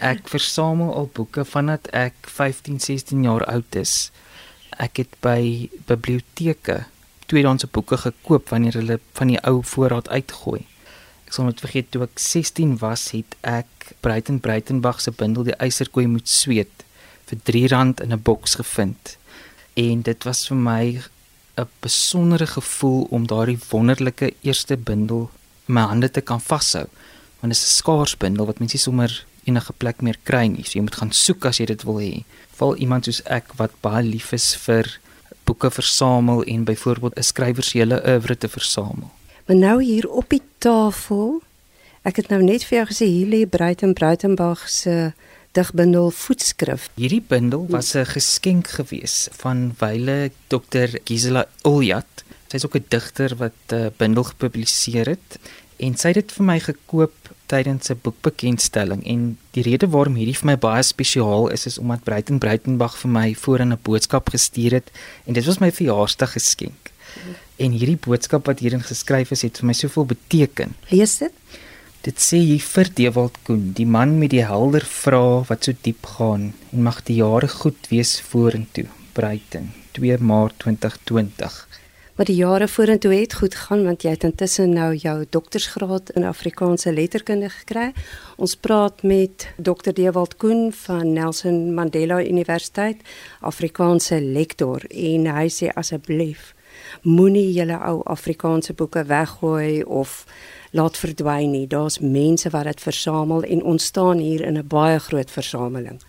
Ek versamel al boeke vandat ek 15, 16 jaar oud is. Ek het by biblioteke tweedehandse boeke gekoop wanneer hulle van die ou voorraad uitgooi. Ek sal net vergeet toe ek 16 was, het ek Breiten Breitenberg se bundel Die eiserkoei moet sweet vir R3 in 'n boks gevind. En dit was vir my 'n besondere gevoel om daardie wonderlike eerste bundel in my hande te kan vashou. Want dit is 'n skaars bundel wat mens nie sommer enige plek meer kry nie. So jy moet gaan soek as jy dit wil hê. Val iemand soos ek wat baie lief is vir boeke versamel en byvoorbeeld 'n skrywer se hele oeuvre te versamel. Maar nou hier op die tafel, ek het nou net vir jou gesê hier lê Breiten Breitenberg se digbundel voetskrif. Hierdie bundel was 'n geskenk gewees van wyle Dr. Gisela Uljat. Sy's ook 'n digter wat 'n uh, bundel gepubliseer het en sy het dit vir my gekoop tydens 'n boekbekendstelling en die rede waarom hierdie vir my baie spesiaal is is omdat Breiten Breitenberg vir my voorin 'n boodskap gestuur het en dit was my verjaarsdag geskenk. En hierdie boodskap wat hierin geskryf is, het vir my soveel beteken. Lees dit? Dit sê hier vir Dewald Koen, die man met die helder vrae wat so diep gaan en mag die jare goed wees vorentoe. Breiten 2 Maart 2020. Maar die jare vorentoe het goed gegaan want jy het intussen nou jou doktorsgraad in Afrikaanse letterkunde gekry. Ons praat met Dr. Dewald Koen van Nelson Mandela Universiteit, Afrikaanse lektor en hy sê asseblief moenie julle ou Afrikaanse boeke weggooi of laat verdwyn nie. Daar's mense wat dit versamel en ons staan hier in 'n baie groot versameling.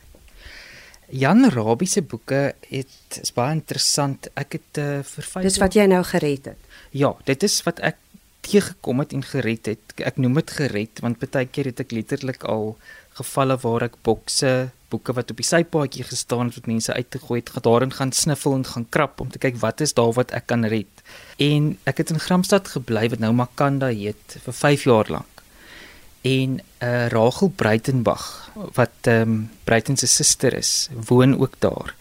Jan Rabie se boeke het is baie interessant. Ek het uh, vir vyf Dis wat jy nou gered het. Ja, dit is wat ek teëgekom het en gered het. Ek noem dit gered want baie keer het ek letterlik al gevalle waar ek bokse, boeke wat op die sypaadjie gestaan het wat mense uitgegooi het, gedaarin gaan sniffel en gaan krap om te kyk wat is daar wat ek kan red. En ek het in Gramstad gebly wat nou Makanda heet vir 5 jaar lank. En uh Rachel Breitenberg wat ehm um, Breiten se suster is, woon ook daar.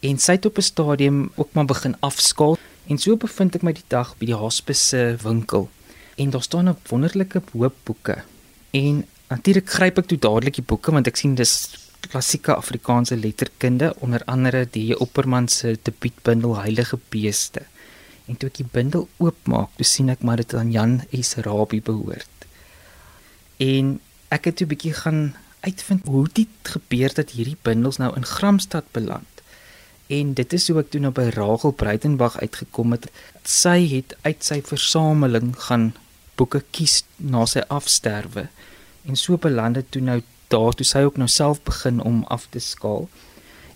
En sy het op 'n stadium ook maar begin afskaal en so bevind ek my die dag by die hospice se winkel. En daar staan 'n wonderlike hoop boeke. En natuurlik gryp ek toe dadelik die boeke want ek sien dis klassieke Afrikaanse letterkunde onder andere die Opperman se debuutbundel Heilige Beeste. En toe ek die bundel oopmaak, toe sien ek maar dit aan Jan S. Rabie behoort. En ek het toe 'n bietjie gaan uitvind hoe dit gebeur dat hierdie bundels nou in Gramstad beland. En dit is hoe ek toe nou by Rachel Breitenberg uitgekom het. Sy het uit sy versameling gaan boeke kies na sy afsterwe. En so beland dit toe nou daar toe sy ook nou self begin om af te skaal.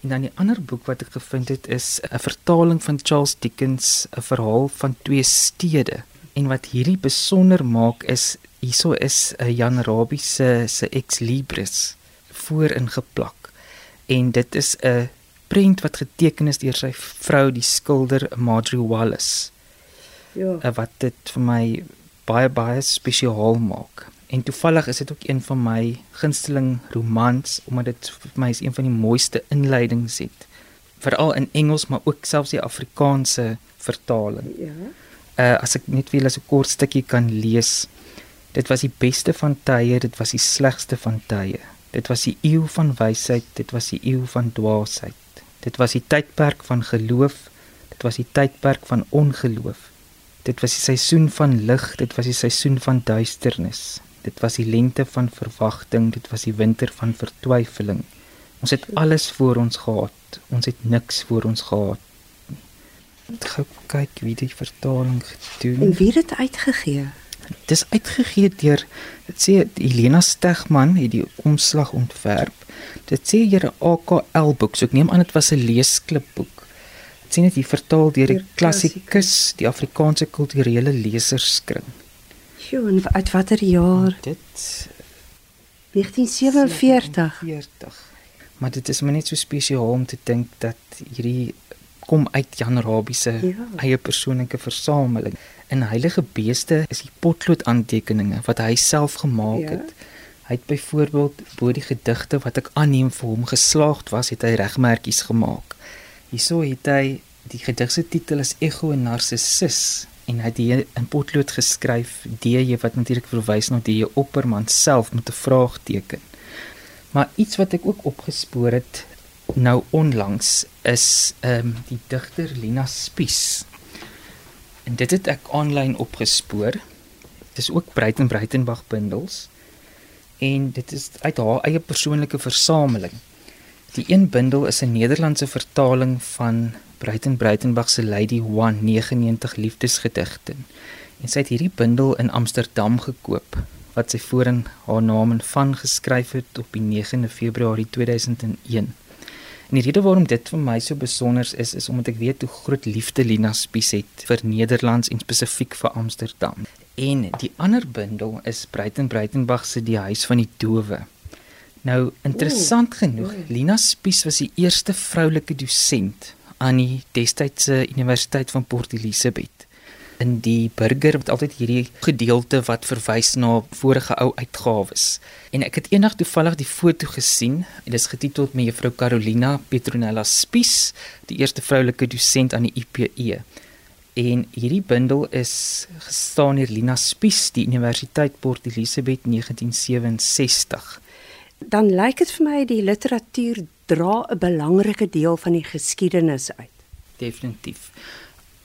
En dan die ander boek wat ek gevind het is 'n vertaling van Charles Dickens, 'n verhaal van twee stede. En wat hierdie besonder maak is hieso is 'n Jan Rabie se se ex libris voorin geplak. En dit is 'n prent wat geteken is deur sy vrou die skilder Marjorie Wallace. Ja. Wat dit vir my baie baie spesiaal maak. En toevallig is dit ook een van my gunsteling romans omdat dit vir my is een van die mooiste inleidings het. Veral in Engels maar ook selfs die Afrikaanse vertaling. Ja. Uh as ek net wil as 'n kort stukkie kan lees. Dit was die beste van tye, dit was die slegste van tye. Dit was die eeu van wysheid, dit was die eeu van dwaasheid. Dit was die tydperk van geloof, dit was die tydperk van ongeloof. Dit was die seisoen van lig, dit was die seisoen van duisternis. Dit was die lente van verwagting, dit was die winter van vertwyfeling. Ons het alles voor ons gehad, ons het niks voor ons gehad. Ek kyk wie die vertaling gedoen. En wie het dit uitgegee? Dis uitgegee deur dit sê Helena Stegman het die omslag ontwerp. Dit sê hier 'n AKL boek. So ek neem aan dit was 'n leesklipboek. Dit sê net hier vertaal deur die klassikus, die Afrikaanse kulturele leserskring. Sjoe, en uit watter jaar? Dit 1947. 40. Maar dit is maar net so spesiaal om te dink dat hierdie kom uit Jan Rabie se ja. eie persoonlike versameling. In Heilige Beeste is die potlood aantekeninge wat hy self gemaak ja. het. Hy het byvoorbeeld bo die gedigte wat ek aanneem vir hom geslaagd was, het hy regmerkies gemaak. Hierso het hy die gedig se titel is Ego en Narcissus en hy het hier in potlood geskryf DJ wat natuurlik verwys na die Opperman self met 'n vraagteken. Maar iets wat ek ook opgespoor het nou onlangs is ehm um, die digter Lina Spies. En dit het ek aanlyn opgespoor. Dit is ook Breiten Breitenbach bundels. En dit is uit haar eie persoonlike versameling. Die een bundel is 'n Nederlandse vertaling van Breiten Breitenbach se Lady One 99 liefdesgedigte. En sy het hierdie bundel in Amsterdam gekoop wat sy voorin haar naam en van geskryf het op die 9de Februarie 2001. En die rede waarom dit vir my so besonder is is omdat ek weet hoe groot liefde Lina Spies het vir Nederlands en spesifiek vir Amsterdam. En die ander bundel is Breiten Breitenbach se Die huis van die dowe. Nou interessant Oeh, genoeg, Lina Spies was die eerste vroulike dosent aan die destydse Universiteit van Port Elizabeth in die burger het altyd hierdie gedeelte wat verwys na vorige ou uitgawes. En ek het eendag toevallig die foto gesien en dit is getiteld met juffrou Carolina Petronella Spies, die eerste vroulike dosent aan die IPE. En hierdie bundel is gestaan hier Lina Spies, die Universiteit Port Elizabeth 1967. Dan lyk dit vir my die literatuur dra 'n belangrike deel van die geskiedenis uit. Definitief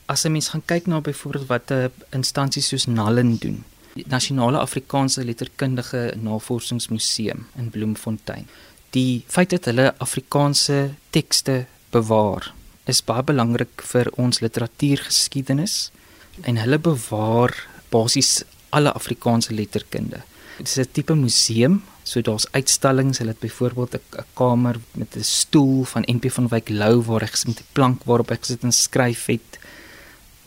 as 'n mens gaan kyk na byvoorbeeld wat 'n instansie soos Nallen doen, die Nasionale Afrikaanse Letterkundige Navorsingsmuseum in Bloemfontein. Die feit dat hulle Afrikaanse tekste bewaar, is baie belangrik vir ons literatuurgeskiedenis en hulle bewaar basies alle Afrikaanse letterkunde. Dit is 'n tipe museum, so daar's uitstallings, hulle het byvoorbeeld 'n kamer met 'n stoel van NP van Wyk Lou waar ek gesit met 'n plank waarop ek gesit en skryf het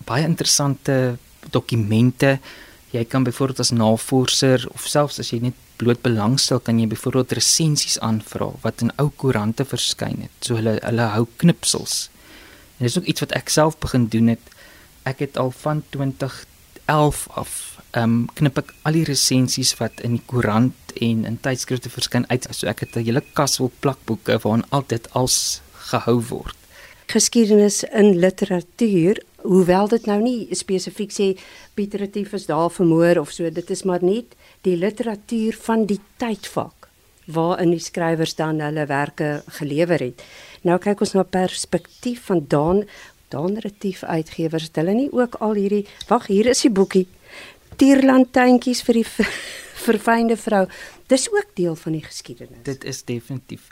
baie interessante dokumente. Jy kan byvoorbeeld as navorser of selfs as jy net bloot belangstel, kan jy byvoorbeeld resensies aanvra wat in ou koerante verskyn het. So hulle hulle hou knipsels. En dis ook iets wat ek self begin doen het. Ek het al van 2011 af ehm um, knip ek al die resensies wat in die koerant en in tydskrifte verskyn uit. So ek het 'n hele kas vol plakboeke waarin al dit als gehou word. Geskiedenis in literatuur hoewel dit nou nie spesifiek sê Pieter Retief is daar vermoor of so, dit is maar net die literatuur van die tydvak waarin die skrywers dan hulle gelewer het. Nou kyk ons na perspektief van Dan Dan Retief uitgewers. Hulle nie ook al hierdie Wag, hier is die boekie. Tierlandtuintjies vir die verfynde vrou. Dis ook deel van die geskiedenis. Dit is definitief.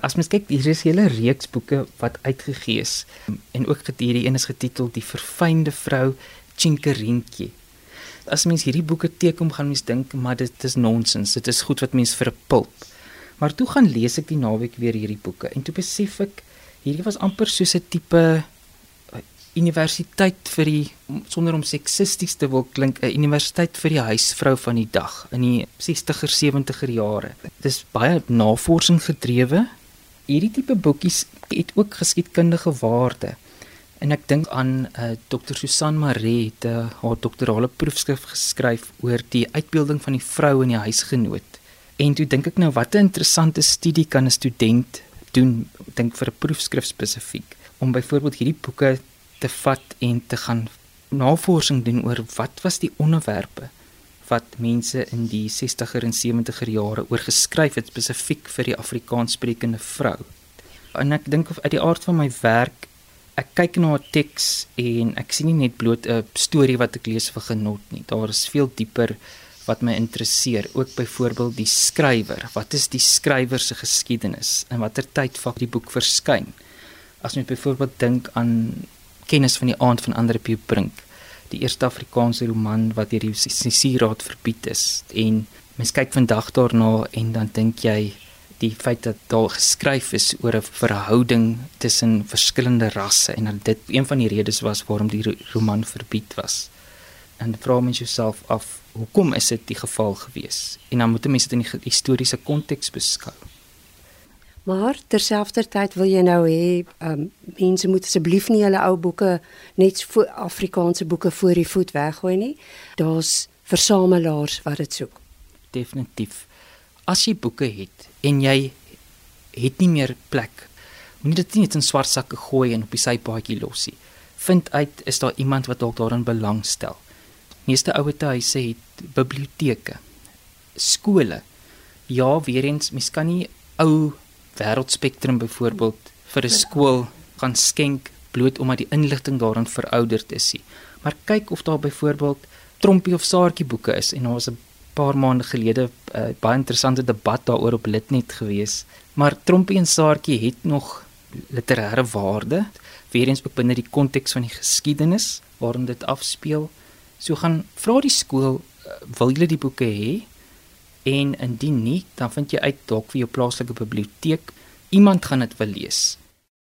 As mens kyk, hier is 'n hele reeks boeke wat uitgegee is en ook hierdie een is getiteld Die verfynde vrou Chinkerientjie. As mens hierdie boeke teekom gaan mens dink, maar dit is nonsens. Dit is goed wat mens vir 'n pulp. Maar toe gaan lees ek die naweek weer hierdie boeke en toe besef ek hierdie was amper soos 'n tipe uh, universiteit vir die sonder om seksisties te wil klink 'n universiteit vir die huisvrou van die dag in die 60er 70er jare. Dit is baie navorsing gedrewe hierdie tipe boekies het ook geskiedkundige waarde. En ek dink aan uh, eh, Dr. Susan Maree het uh, haar doktorale proefskrif geskryf oor die uitbeelding van die vrou in die huisgenoot. En toe dink ek nou wat 'n interessante studie kan 'n student doen, dink vir 'n proefskrif spesifiek om byvoorbeeld hierdie boeke te vat en te gaan navorsing doen oor wat was die onderwerpe wat mense in die 60er en 70er jare oor geskryf het spesifiek vir die Afrikaanssprekende vrou. En ek dink uit die aard van my werk ek kyk na 'n teks en ek sien nie net bloot 'n storie wat ek lees vir genot nie. Daar is veel dieper wat my interesseer, ook byvoorbeeld die skrywer. Wat is die skrywer se geskiedenis en watter tyd vak die boek verskyn? As jy byvoorbeeld dink aan kennis van die aand van Andre Pieu Brink die eerste Afrikaanse roman wat deur die sensuurraad verbied is en mens kyk vandag daarna en dan dink jy die feit dat daar geskryf is oor 'n verhouding tussen verskillende rasse en dat dit een van die redes was waarom die roman verbied was. En vra mens jouself af, hoekom is dit die geval gewees? En dan moet jy dit in die historiese konteks beskou. Maar terselfdertyd wil jy nou hê um, mense moet asseblief nie hulle ou boeke net vir Afrikaanse boeke voor die voet weggooi nie. Daar's versamelaars wat dit soek. Definitief. As jy boeke het en jy het nie meer plek, moenie dit net in swart sakke gooi en op die sypaadjie los nie. Vind uit is daar iemand wat dalk daarin belangstel. Meeste ouete huise het biblioteke, skole. Ja, weer eens, mens kan nie ou wêreldspektrum byvoorbeeld vir 'n skool gaan skenk bloot omdat die inligting daarin verouderd is nie. Maar kyk of daar byvoorbeeld Trompie of Saartjie boeke is en daar was 'n paar maande gelede 'n uh, baie interessante debat daaroor op Litnet gewees. Maar Trompie en Saartjie het nog literêre waarde, weer eens ook binne die konteks van die geskiedenis waarin dit afspeel. So gaan vra die skool, uh, wil julle die boeke hê? En indien nie, dan vind jy uit dalk vir jou plaaslike biblioteek iemand gaan dit wil lees.